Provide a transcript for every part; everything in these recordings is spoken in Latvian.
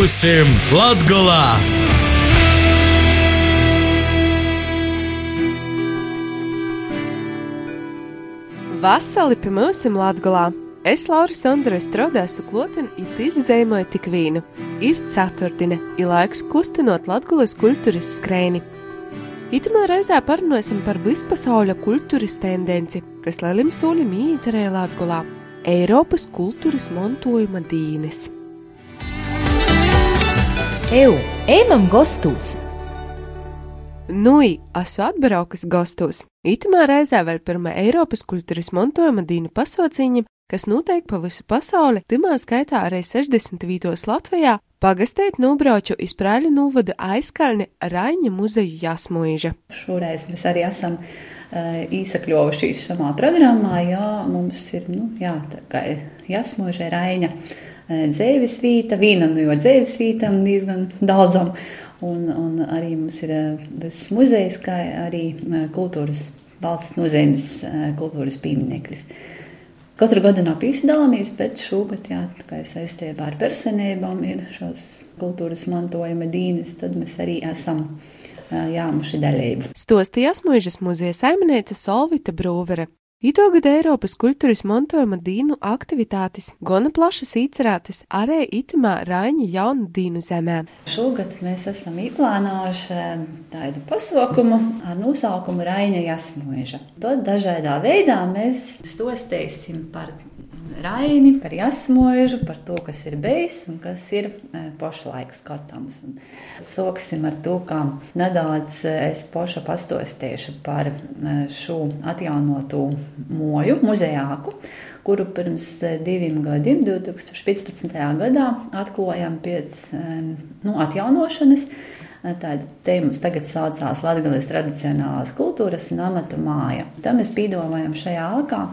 Būsim Latgolā! Vasali pie mums Latgolā! Es, Laura Sondra, strādāju kloteni, it izzīmoju tik vīnu. Ir ceturtdiena, ir laiks kustinot Latvijas kultūras skrēni. Itamā reizē parunāsim par vispasaules kultūras tendenci, kas lielim solim īiterē Latvijā - Eiropas kultūras mantojuma dīnes. Eu, ejam gastos! Nui, esmu atbraukus gastos. Itamā reizē vēl pirmā Eiropas kultūras mantojuma dīnu pasauciņa kas notiek pa visu pasauli, timā skaitā arī 60 vītos Latvijā, pagastēt nobrauču izprēļu novada aizkalni Raņa muzeju Jasmuīža. Šoreiz mēs arī esam uh, īsakļojušies šamā programmā, jo mums ir, nu, jā, tā kā Jasmuīža Raņa uh, dzēvis vīta, vīna no jo dzēvis vītam diezgan daudzam, un, un arī mums ir uh, muzejs, kā arī uh, kultūras valsts nozīmes kultūras piemineklis. Katru gadu nav piesaistāmies, bet šogad, jā, kā saistībā ar personībām, ir šos kultūras mantojuma dīnes, tad mēs arī esam jāmuši dalību. Stostījās Mūžas muzeja saimniece Solvita Brūvere. Itogad Eiropas kultūras mantojuma dīnu aktivitātes gana plašas īcerētas arī itimā Raņa jaunu dīnu zemē. Šogad mēs esam ieplānojuši tādu pasaukumu ar nosaukumu Raņa jasmoža. Tad dažādā veidā mēs stostēsim par Raini, par jasmožu, par to, kas ir bijis un kas ir e, pašlaik skatāms. Sāksim ar to, kā nedaudz e, es paša pastostiešu par e, šo atjaunotu moju, muzejāku, kuru pirms diviem gadiem, 2015. gadā, atklājām pēc nu, atjaunošanas. Tāda te mums tagad saucās Latvijas tradicionālās kultūras un amatu māja. Tam mēs pīdojam šajā ākā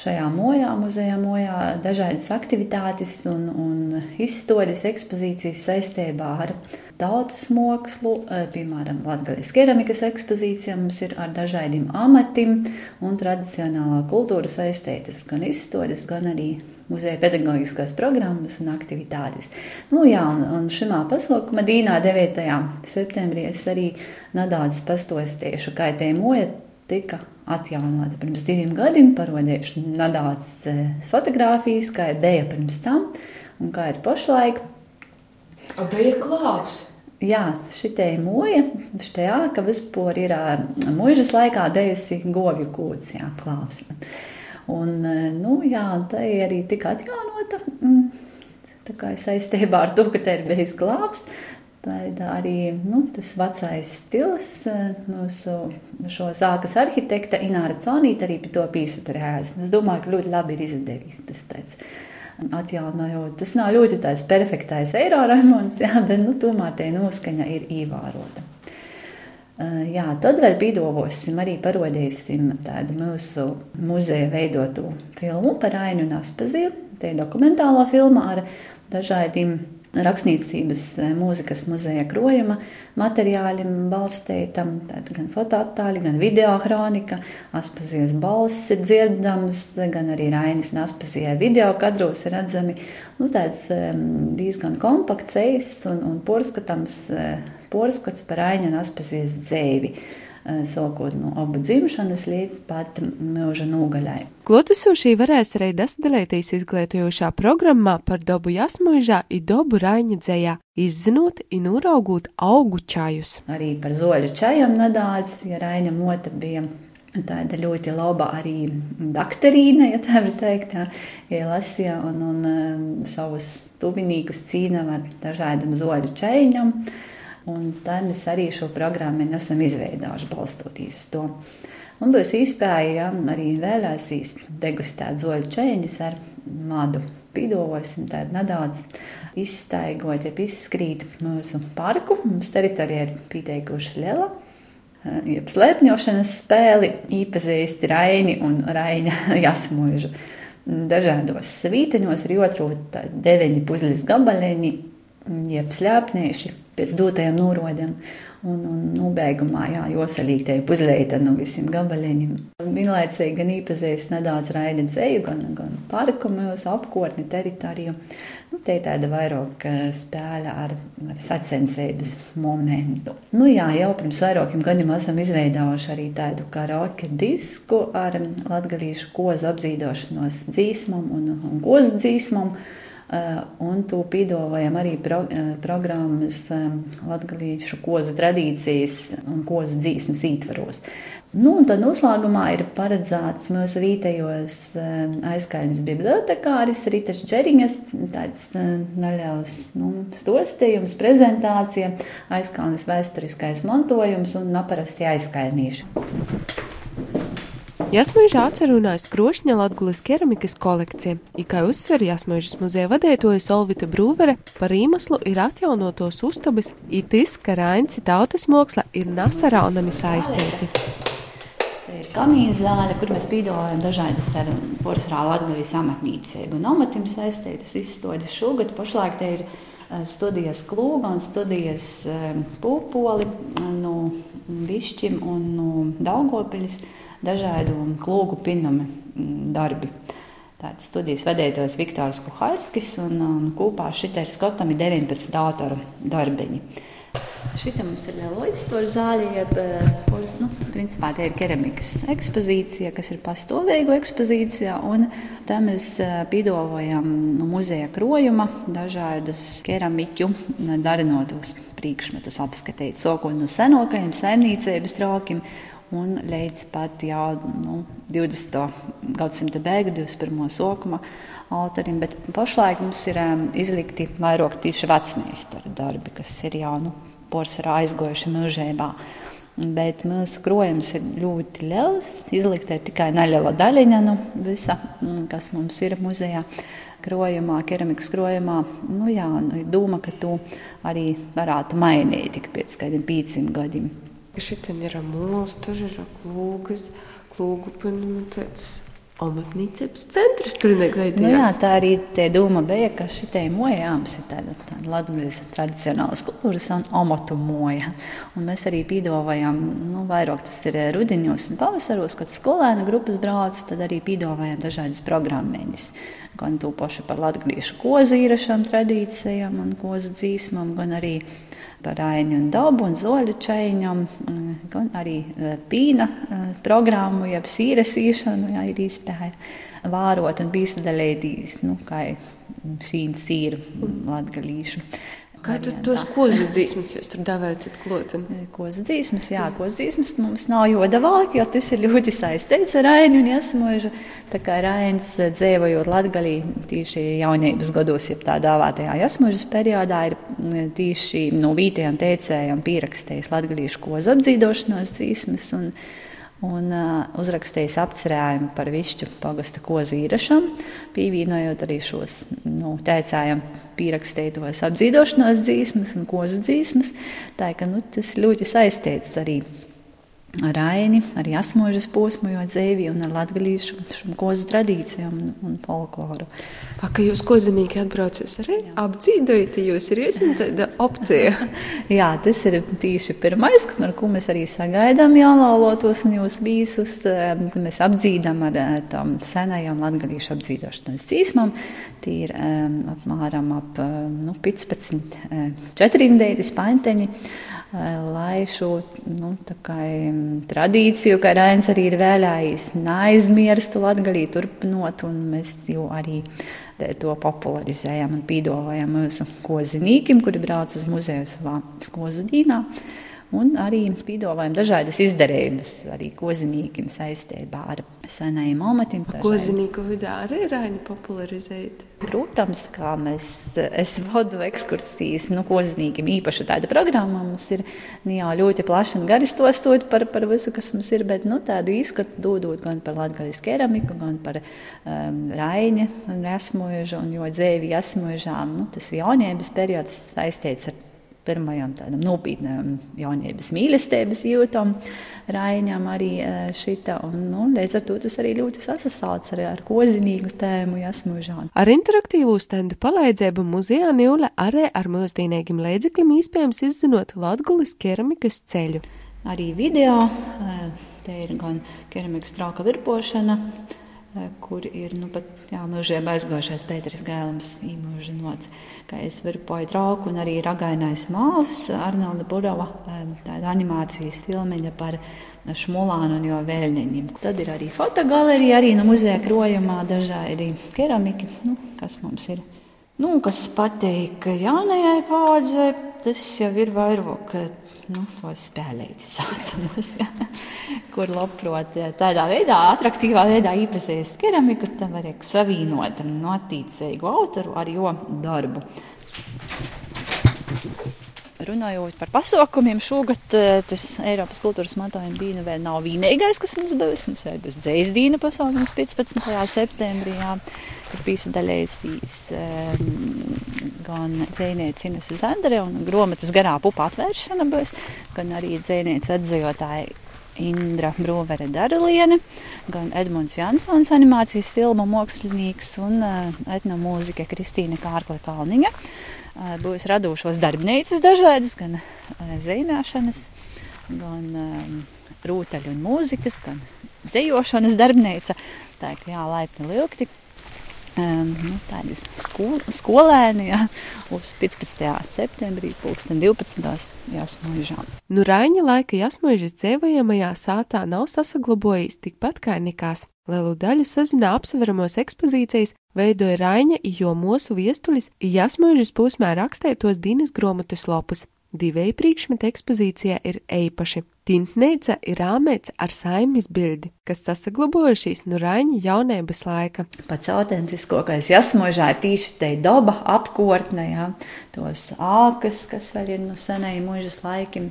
šajā mojā, muzejā, mojā dažādas aktivitātes un, un izstādes ekspozīcijas saistībā ar tautas mākslu, eh, piemēram, Latvijas keramikas ekspozīcija mums ir ar dažādiem amatiem un tradicionālā kultūra saistītas gan izstādes, gan arī muzeja pedagoģiskās programmas un aktivitātes. Nu, jā, un, un šimā pasaukumā Dīnā 9. septembrī es arī nedaudz pastostiešu, kā te moja tika atjaunota pirms diviem gadiem, parodījuši nedaudz e, fotografijas, kā ir bija pirms tam un kā ir pašlaik. A bija klāps. Jā, šitie moja, šitie āka vispār ir mūžas laikā dejusi govju kūts, jā, klāps. Un, e, nu, jā, tā arī tika atjaunota. Mm, tā kā saistībā ar to, ka te ir bijis glābs, Tā arī nu, tas vecais stils, eh, mūsu šo zākas arhitekta Ināra Caunīta arī pie to piesaturējās. Es domāju, ka ļoti labi ir izdarījis tas tāds. Atjaunojot, tas nav ļoti tāds perfektais eiro remonts, jā, bet nu, tomēr tā noskaņa ir ievērota. Eh, jā, tad vēl pīdovosim, arī parodīsim tādu mūsu muzeja veidotu filmu par Ainu un Aspaziju. Tā ir dokumentālā filma ar dažādiem rakstniecības eh, mūzikas muzeja krojuma materiāļiem balstītam, gan fotoattēli, gan video kronika, Aspazijas balss ir dzirdams, gan arī Rainis un Aspazijai video kadros ir redzami. Nu, tāds diezgan kompakts ejas un, un porskatams eh, porskats par Raini un Aspazijas dzēvi. Eh, sākot no abu dzimšanas līdz pat mūža nogaļai. Klotusošī varēs arī dasdalēties izglītojošā programmā par dabu jasmuižā i dabu raiņa dzējā, izzinot un uraugot augu čajus. Arī par zoļu čajam nedaudz, ja raiņa mota bija tāda ļoti laba arī doktorīna, ja tā var teikt, tā, ielasīja un, un um, savus tuvinīgus cīna ar dažādam zoļu čaiņam. Un tā mēs arī šo programmu esam izveidojuši balstoties to. Un būs iespēja ja, arī vēlēsīs degustēt zoļu čēņus ar madu. Pīdosim tādu nedaudz izstaigot, ja izskrīt mūsu parku. Mums teritorija ir pieteikuši liela. Jeb slēpņošanas spēli īpazīsti Raini un Raina jasmužu. Dažādos svīteņos ir otrot deviņi puzles gabaliņi, jeb slēpnieši pēc dotajiem norodiem. Un, un nu, beigumā, jā, josalītēji puzleita no visiem gabaļiem. Vienlaicīgi gan īpazīst nedaudz raidi dzēju, gan, gan parku mūsu apkārtni teritoriju. Nu, te ir tāda vairāk spēle ar, ar sacensības momentu. Nu, jā, jau pirms vairākiem gadiem esam izveidojuši arī tādu karaoke disku ar latgalīšu kozu apzīdošanos dzīsmam un, un kozu dzīsmam. Eh, un to piedāvājam arī pro, eh, programmas eh, latgalīšu kozu tradīcijas un kozu dzīsmas ītvaros. Nu, un tad noslēgumā ir paredzēts mūsu vietējos aizkaļņas bibliotekāris Rītačs Čeriņas, tāds neliels nu, stostījums, prezentācija, aizkaļņas vēsturiskais mantojums un naparasti aizkaļnīši. Jasmīža atcerunājas Krošņa Latgulis keramikas kolekcija, kā uzsver Jasmīžas muzeja vadētoja Solvita Brūvere, par īmaslu ir atjaunotos uztabas, itis, ka Rainci tautas moksla ir nasaraunami saistīti. Kamīna zāle, kur mēs pīdojam dažādas ar porcelāna latgaļas amatnīcību un amatiem saistītas izstādes šogad. Pašlaik te ir eh, studijas klūga un studijas eh, pūpoli eh, no Višķim un no Daugopiļas dažādu klūgu pinumu mm, darbi. Tāds studijas vadītājs Viktors Kuhalskis un, un kopā šitā ir skotami 19 autoru darbiņi. Šitā mums ir izstāde zāle, jeb pols, nu, principā tā ir keramikas ekspozīcija, kas ir pastāvīga ekspozīcija. Tā mēs piedāvājam no muzeja krojuma dažādus keramiķu darinotus priekšmetus apskatīt, sākot no senākajiem saimniecības traukiem un līdz pat jau nu, 20. gadsimta beigu, 21. sākuma autorim. Bet pašlaik mums ir izlikti vairāk tieši vecmeistaru darbi, kas ir jau nu, porcelāna aizgojuši mūžībā. Bet mūsu krojums ir ļoti liels. Izlikta ir tikai neliela daļiņa no nu, visa, mm, kas mums ir muzejā. Krojumā, keramikas krojumā, nu jā, nu, ir doma, ka to arī varētu mainīt tik pēc kādiem 500 gadiem. Šitien ir mūls, tur ir klūgas, klūgu pinumi tāds. Amatnīcības centrs pilnīgi veidojās. Nu jā, tā arī tie doma bija, ka šitai mojāms ir tāda, tāda Latvijas tradicionālas kultūras un amatu moja. Un mēs arī pīdovājam, nu, vairāk tas ir rudiņos un pavasaros, kad skolēnu grupas brauc, tad arī pīdovājam dažādas programmēņas. Gan to pašu par latgaliešu kozīrašanu tradīcijām un kozu dzīsmam, gan arī par aini un dabu un zoļu čaiņam, mm, gan arī e, pīna e, programmu, jeb sīresīšanu, jā, ir iespēja vārot un bīstadaļēdīs, nu, kā sīns sīru latgalīšu. Kā tu tos kozu dzīsmas jūs tur devējat klāt? Kozu dzīsmas, jā, kozu dzīsmas mums nav jodavāk, jo tas ir ļoti saistīts ar Raini un Jasmožu. Tā kā Rainis eh, dzīvojot Latgalī tīši jaunības gados, jeb tā dāvātajā Jasmožas periodā, ir mm, tīši no vītajām teicējām pierakstējis latgalīšu kozu apdzīdošanos dzīsmas. Un, un uh, uzrakstījis apcerējumu par višķu pagasta kozu īrašam, pievienojot arī šos nu, teicējiem pierakstītos apdzīdošanās dzīsmas un kozu dzīsmas. Tā ka nu, tas ļoti saistīts arī ar aini, arī asmožas posmu, jo dzīvi un ar latgalīšu kozu tradīcijām un, un folkloru. A, ka jūs kozinīgi atbraucos arī apdzīdojat, jūs ir jūs tāda opcija. Jā, tas ir tīši pirmais, ar ko mēs arī sagaidām jālaulotos un jūs visus, mēs apdzīdam ar tām senajām latgalīšu apdzīdošanas cīsmām. Tie ir um, apmēram ap nu, 15 četrindēti spaņteņi lai šo nu, kā, tradīciju, kā Rēns arī ir vēlējis, neaizmirstu latgalī turpinot, un mēs jau arī to popularizējam un pīdovājam mūsu kozinīkim, kuri brauc uz muzeju savā skozdīnā. Un arī piedāvājam dažādas izdarījumus arī kozinīkiem saistībā ar senajiem amatiem. Kozinīku vidē arī ir aina popularizēt. Protams, kā mēs, es vadu ekskursijas, nu, kozinīkiem īpaši tāda programma mums ir nu, jā, ļoti plaši un gari stostot par, par visu, kas mums ir, bet, nu, tādu izskatu dodot gan par latgaļas keramiku, gan par um, raini un esmožu, un jo dzēvi esmožām, nu, tas jauniebas periods saistīts ar pirmajam tādam nopietnam jaunības mīlestības jūtam. Rainam arī šita, un nu, līdz ar to tas arī ļoti sasasauts arī ar kozinīgu tēmu jasmužānu. Ar interaktīvu stendu palīdzību muzejā Nīle arī ar mūsdienīgiem līdzekļiem iespējams izzinot Latgulis keramikas ceļu. Arī video, te ir gan keramikas trauka virpošana, kur ir nu, pat jā, mūžiem aizgājušais Pēters Gēlams īmūžinots, varu poju trauku un arī ragainais māls Arnolda Burova, tāda animācijas filmiņa par šmulānu un jo vēļņiem. Tad ir arī fotogalerija, arī no muzeja krojumā dažādi keramiki, nu, kas mums ir. Nu, kas patīk jaunajai paudzei, tas jau ir vairāk nu, tos spēlētas saucamos, ja, kur labprot tādā veidā, attraktīvā veidā iepazīst keramiku, tam var savīnot notīcīgu autoru ar jo darbu. Runājot par pasākumiem, šogad tas Eiropas kultūras mantojuma diena vēl nav vienīgais, kas mums bijis. Mums ir bijis dzīs diena pasākums 15. septembrī, jā, kur piesaistīts um, gan dzēniece Inese Zandere un gromatas garā pupa atvēršana būs, gan arī dzēniece atzījotāji Indra Brūvere Daruliene, gan Edmunds Jansons, animācijas filmu mākslinieks un uh, etnomūzika Kristīna Kārkla Kalniņa. Būs radošos darbnīcas dažādas, gan zīmēšanas, gan um, rūtaļu un mūzikas, gan dzējošanas darbnīca. Tā kā jā, laipni lūgti nu, tādas skol, skolēni ja, uz 15. septembrī, 2012. jāsmuižām. Nu, Raņa laika jāsmuižas dzēvajamajā sātā nav sasaglabojis tikpat kā nekās. Lielu daļu sazinā apsveramos ekspozīcijas veidoja Raņa, jo mūsu viestulis jāsmuižas posmā rakstētos Dīnas gromatus lopus. Divēji priekšmeti ekspozīcijā ir eipaši. Tintneica ir rāmēts ar saimis bildi, kas sasaglabojušies no Raņa jaunības laika. Pats autentiskākais jāsmožā ir tieši te daba apkortne, jā, tos ākas, kas vēl ir no senajiem mūžas laikiem,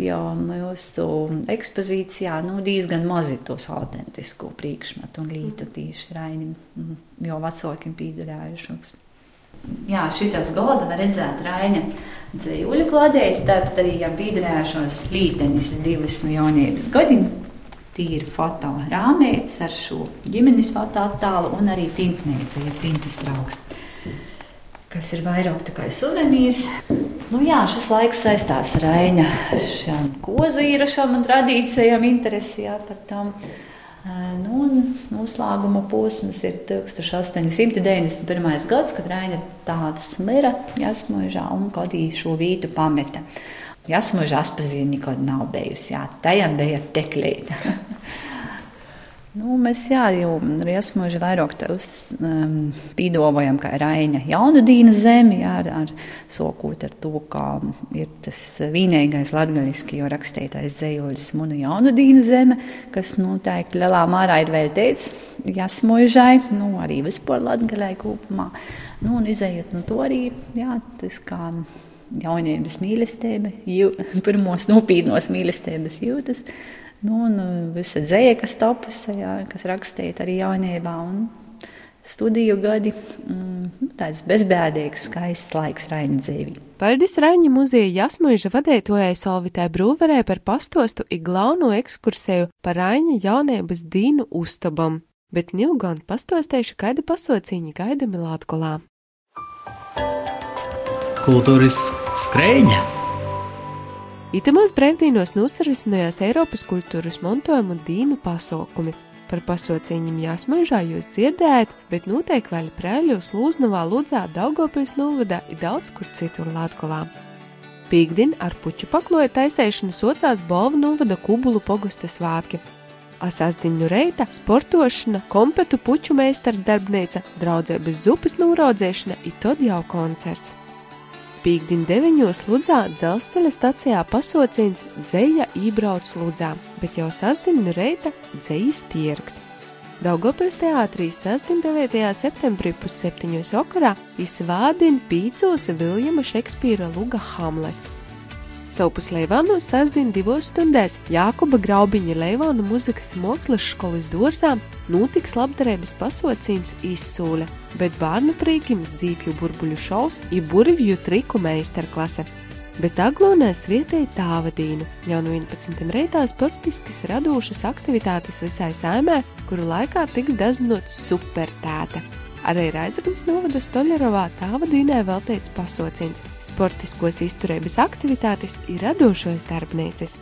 jo mūsu ekspozīcijā, nu, diezgan mazi tos autentisku priekšmetu un lītu tieši Raņim, jo vecākiem pīdarējušos. Jā, šitās galda var redzēt Raina dzīvuļu kladēti, tāpat arī jau bīdrējušos lītenis divas no jaunības gadiem. Tīri foto rāmēts ar šo ģimenes foto attēlu un arī tintnēca, ja tintas trauks. Kas ir vairāk tā kā suvenīrs. Nu jā, šis laiks saistās ar Raina šām kozu īrašām un tradīcijām interesi jā, par tām. Nu, noslēguma posms ir 1891. gads, kad Raina tēvs mira Jasmužā un Kodī šo vītu pameta. Jasmužā atpazīst nekad nav bijusi, jā, tajam bija teklīta. Nu, mēs jā, jau riesmoži vairāk uz, um, ka Raina jaunu dīna zemi, jā, ar, ar sokot ar to, kā ir tas vīnīgais latgaļiski, jo rakstītais zejoļs munu jaunu dīna zeme, kas noteikti lielā mārā ir veltīts jasmožai, nu, arī vispār latgaļai kopumā. Nu, un izējot no to arī, jā, tas kā jaunības mīlestība, jū, pirmos nopīdnos mīlestības jūtas. Nu, un uh, visa dzēja, kas tapusi, jā, kas rakstīta arī jaunībā. Un, studiju gadi. Mm, nu, tāds bezbēdīgs, skaists laiks Raņa dzīvī. Paldies Raņa muzeja Jasmuiža vadētojai Solvitai Brūverē par pastostu i galveno ekskursēju par Raņa jaunības dīnu uztabam, bet Nilgon pastostējuši, kāda pasociņa gaidami Latgolā. Kultūras skrēņa! Itamās brīvdienos nosarisinājās Eiropas kultūras mantojuma dīnu pasaukumi. Par pasauciņiem jāsmažā jūs dzirdējat, bet noteikti vēl prēļos, Lūznavā, Ludzā, Daugopils novadā ir daudz kur citur Latkolā. Pīkdien ar puķu pakloja taisēšanu socās Bolva novada kubulu pogusta svātki. Asasdiņu reita, sportošana, kompetu puķu meistara darbnīca, draudzības zupas nūraudzēšana ir tad jau koncerts. Pīkdien 9. Ludzā dzelzceļa stacijā pasaucīns dzēja ībrauc Ludzā, bet jau sasdienu reita dzējas tirgs. Daugopils teātrī sasdien 9. septembrī pusseptiņos vakarā izvādina pīcos Viljama Šekspīra luga Hamlets. Sopus Leivānos sasdien divos stundēs Jākuba Graubiņa Leivānu muzikas mākslas skolas dārzā notiks labdarības pasaucīns izsūle, bet bērnu prīkim zīpju burbuļu šovs ir burvju triku meistarklase. bet aglonēs vietēji tāvadīnu. Jau no 11. reitā sportiskas radošas aktivitātes visai saimē, kuru laikā tiks daznots supertēta. Arī Raizaknis novada Stoļerovā tāvadīnē veltīts pasaucins. Sportiskos izturības aktivitātes ir radošos darbnīcas.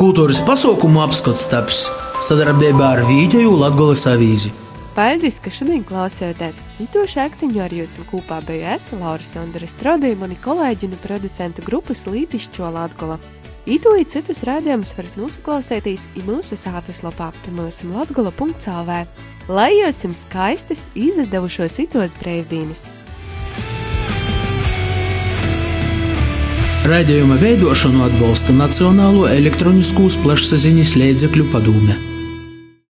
Kultūras pasaukumu apskats taps sadarbībā ar Vīģeju Latgoles avīzi. Paldies, ka šodien klausāties. Itoši aktiņu ar jums kopā biju es, Laura Sondra Strodī, mani kolēģi un producentu grupas Lītišķo Latgola. Itoji citus rādījumus varat nosaklausīties i mūsu sātas lapā pirmosim latgola.lv. Lai jums skaistas izdevušos itos brīvdienas! Raidījuma veidošanu atbalsta Nacionālo elektroniskos plašsaziņas līdzekļu padome.